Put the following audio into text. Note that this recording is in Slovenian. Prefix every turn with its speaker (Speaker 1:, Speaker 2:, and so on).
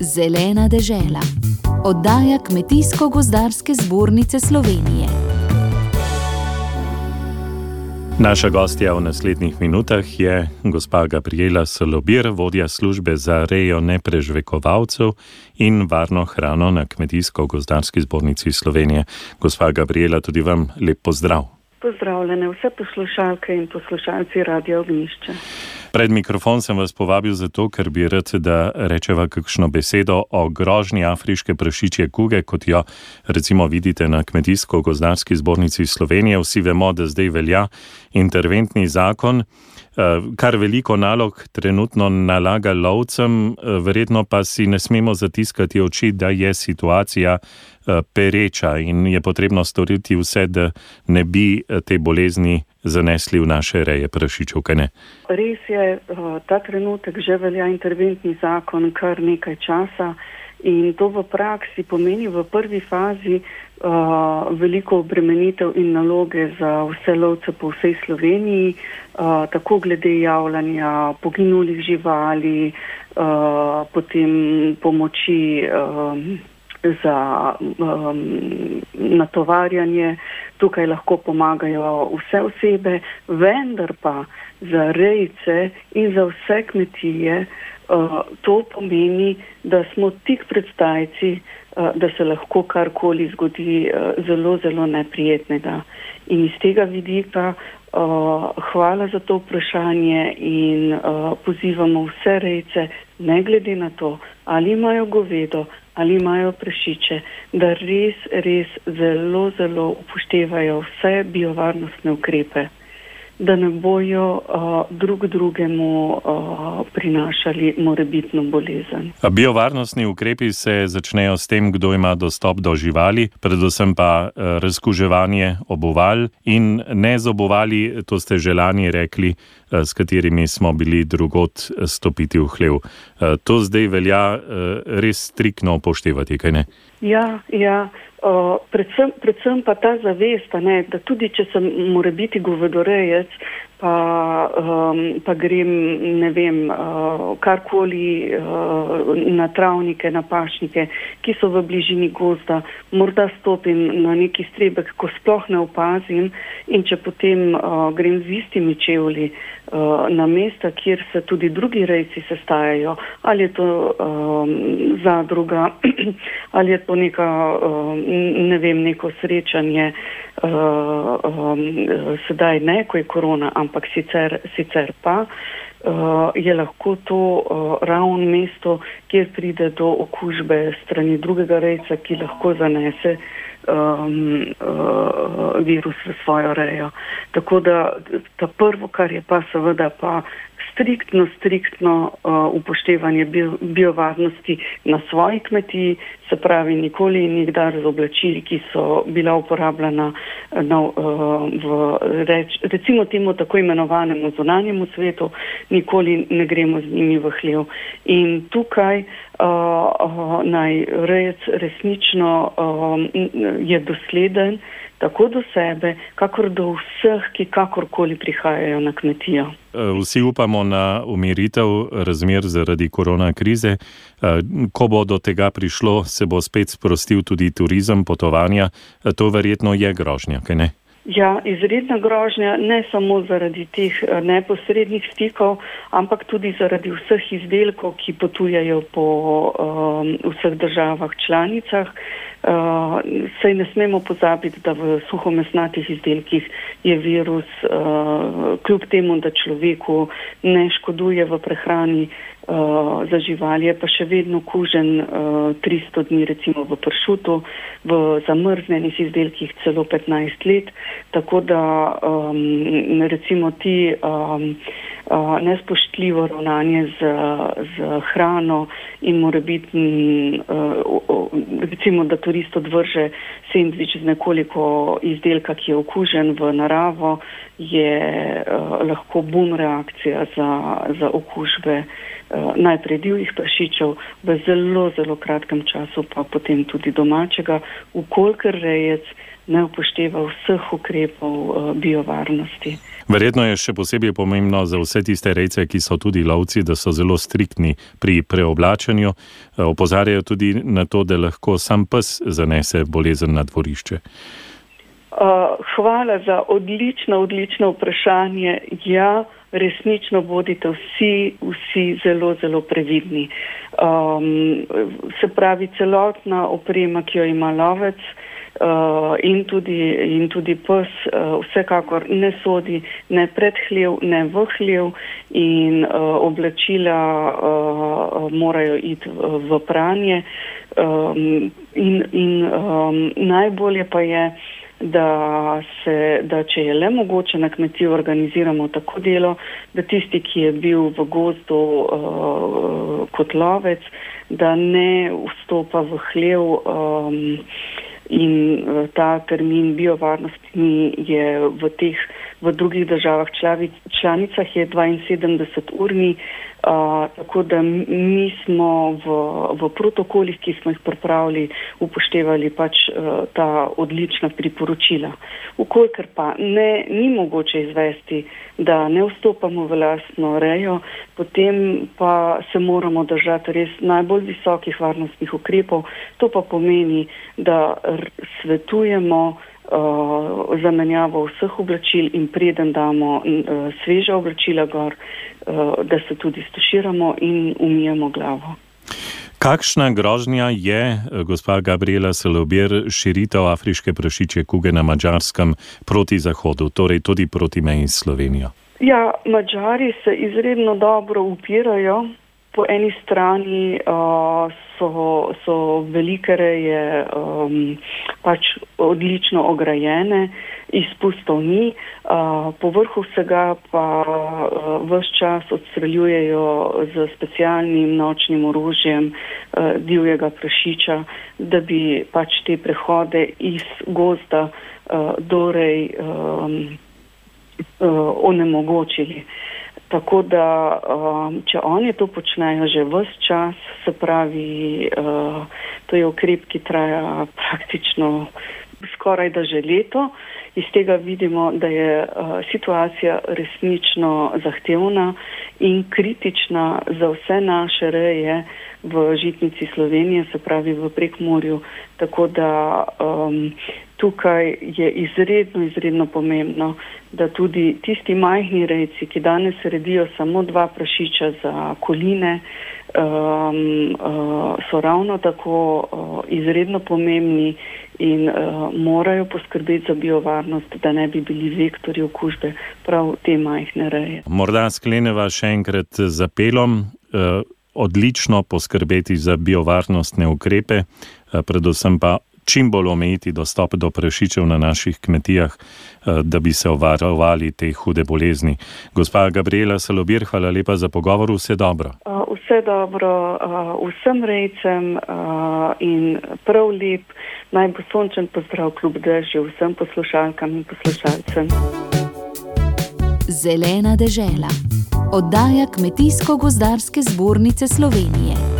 Speaker 1: Zelena dežela. Oddaja Kmetijsko-gozdarske zbornice Slovenije.
Speaker 2: Naša gostja v naslednjih minutah je gospa Gabriela Solobir, vodja službe za rejo neprežvekovalcev in varno hrano na Kmetijsko-gozdarski zbornici Slovenije. Gospa Gabriela, tudi vam lep pozdrav.
Speaker 3: Pozdravljene vse poslušalke in poslušalci Radio Ognišče.
Speaker 2: Pred mikrofon sem vas povabil zato, ker bi rad, da rečeva kakšno besedo o grožnji afriške prašičje kuge, kot jo recimo vidite na Kmetijsko-gozdarski zbornici Slovenije. Vsi vemo, da zdaj velja interventni zakon, eh, kar veliko nalog trenutno nalaga lovcem, eh, verjetno pa si ne smemo zatiskati oči, da je situacija eh, pereča in je potrebno storiti vse, da ne bi te bolezni zanesli v naše reje prašičev, kaj ne?
Speaker 3: Res je, ta trenutek že velja interventni zakon kar nekaj časa in to v praksi pomeni v prvi fazi uh, veliko obremenitev in naloge za vse lovce po vsej Sloveniji, uh, tako glede javljanja poginulih živali, uh, potem pomoči. Um, za um, natovarjanje, tukaj lahko pomagajo vse osebe, vendar pa za rejce in za vse kmetije to pomeni, da smo tik pred stajci, uh, da se lahko karkoli zgodi uh, zelo, zelo neprijetnega. In iz tega vidika hvala za to vprašanje in pozivamo vse rejce, ne glede na to, ali imajo govedo, ali imajo prašiče, da res, res zelo, zelo upoštevajo vse biovarnostne ukrepe da ne bojo uh, drug drugemu uh, prinašali morebitno bolezen.
Speaker 2: Biovarnostni ukrepi se začnejo s tem, kdo ima dostop do živali, predvsem pa uh, razkuževanje obuval in ne z obuvali, to ste že lani rekli, s katerimi smo bili drugot stopiti v hlev. Uh, to zdaj velja res striktno upoštevati, kaj ne?
Speaker 3: Ja, ja. Uh, predvsem, predvsem pa ta zavest, ne, da tudi če sem mora biti govedorejec, pa, um, pa grem, ne vem, uh, karkoli uh, na travnike, na pašnike, ki so v bližini gozda, morda stopim na neki strebek, ko sploh ne opazim in če potem uh, grem z istimi čevli uh, na mesta, kjer se tudi drugi rejci sestajajo, ali je to um, zadruga, ali je to neka, um, ne vem, neko srečanje, uh, um, sedaj ne, ko je korona, ampak sicer, sicer pa uh, je lahko to uh, ravno mesto, kjer pride do okužbe strani drugega rejca, ki lahko zanese um, uh, virus v svojo rejo. Tako da ta prvo, kar je pa seveda pa striktno, striktno uh, upoštevanje bio, biovarnosti na svoji kmetiji, se pravi nikoli in nikdar z oblačili, ki so bila uporabljena na, uh, v reč, recimo temu tako imenovanemu zunanjemu svetu, nikoli ne gremo z njimi v hlev. In tukaj uh, uh, naj rejec resnično uh, je dosleden tako do sebe, kakor do vseh, ki kakorkoli prihajajo na kmetijo.
Speaker 2: Eh, vsi upamo na umiritev razmer zaradi korona krize. Eh, ko bo do tega prišlo, se bo spet sprostil tudi turizem, potovanja. Eh, to verjetno je grožnja, kaj ne?
Speaker 3: Ja, izredna grožnja ne samo zaradi teh neposrednih stikov, ampak tudi zaradi vseh izdelkov, ki potujajo po um, vseh državah članicah. Uh, sej ne smemo pozabiti, da v suhomesnatih izdelkih je virus, uh, kljub temu, da človeku ne škoduje v prehrani uh, za živali, je pa še vedno kužen uh, 300 dni, recimo v pršutu, v zamrznenih izdelkih celo 15 let. Tako da um, recimo ti. Um, nespoštljivo ravnanje z, z hrano in mora biti, recimo, da turist odvrže sendvič z nekoliko izdelka, ki je okužen v naravo, je lahko bum reakcija za, za okužbe najprej divjih prašičev, v zelo, zelo kratkem času pa potem tudi domačega, ukolikor rejec ne upošteva vseh ukrepov biovarnosti.
Speaker 2: Verjetno je še posebej pomembno za vse tiste rejce, ki so tudi lovci, da so zelo striktni pri preoblačanju. Eh, opozarjajo tudi na to, da lahko sam pes zanese bolezen na dvorišče.
Speaker 3: Uh, hvala za odlično, odlično vprašanje. Ja, resnično bodite vsi, vsi zelo, zelo previdni. Um, se pravi, celotna oprema, ki jo ima lovec uh, in, tudi, in tudi pes, uh, vsekakor ne sodi ne pred hlev, ne v hlev in uh, oblačila uh, morajo iti v, v pranje. Um, in in um, najbolje pa je, da, se, da če je le mogoče na kmetiji organiziramo tako delo, da tisti, ki je bil v gozdu uh, kot lovec, da ne vstopa v hlev um, in uh, ta termin biovarnosti je v teh v drugih državah članicah je 72 urni. Uh, tako da mi smo v, v protokolih, ki smo jih pripravili, upoštevali pač uh, ta odlična priporočila. Ukolikor pa ne, ni mogoče izvesti, da ne vstopamo v lastno rejo, potem pa se moramo držati res najbolj visokih varnostnih ukrepov. To pa pomeni, da svetujemo, uh, zamenjavo vseh oblačil in preden damo uh, sveža oblačila gor, uh, da se tudi stuširamo in umijemo glavo.
Speaker 2: Kakšna grožnja je, gospa Gabriela Salobir, širitev afriške prašiče kuge na Mačarskem proti zahodu, torej tudi proti meji Slovenijo?
Speaker 3: Ja, Mačari se izredno dobro upirajo. Po eni strani uh, so, so velike reje um, pač odlično ograjene, izpustov ni, uh, po vrhu vsega pa uh, vse čas odstreljujejo z specialnim nočnim orožjem uh, divjega prašiča, da bi pač te prehode iz gozda uh, dorej um, uh, onemogočili. Tako da, um, če oni to počnejo že vse čas, se pravi, uh, to je ukrep, ki traja praktično skoraj da že leto. Iz tega vidimo, da je uh, situacija resnično zahtevna in kritična za vse naše reje v žitnici Slovenije, se pravi v prekmorju. Tako da um, tukaj je izredno, izredno pomembno, da tudi tisti majhni rejci, ki danes redijo samo dva prašiča za koline, um, uh, so ravno tako uh, izredno pomembni in uh, morajo poskrbeti za biovarnost, da ne bi bili vektori okužbe prav te majhne reje.
Speaker 2: Morda skleneva še enkrat z apelom. Uh, odlično poskrbeti za biovarnostne ukrepe, uh, predvsem pa čim bolj omejiti dostop do prašičev na naših kmetijah, uh, da bi se ovarovali te hude bolezni. Gospa Gabriela Salobir, hvala lepa za pogovor, vse dobro.
Speaker 3: Uh, vse dobro uh, vsem rejcem in prav lep, naj bo sončen pozdrav kljub dežju vsem poslušalkam in poslušalcem.
Speaker 1: Zelena dežela. Oddaja Kmetijsko-gozdarske zbornice Slovenije.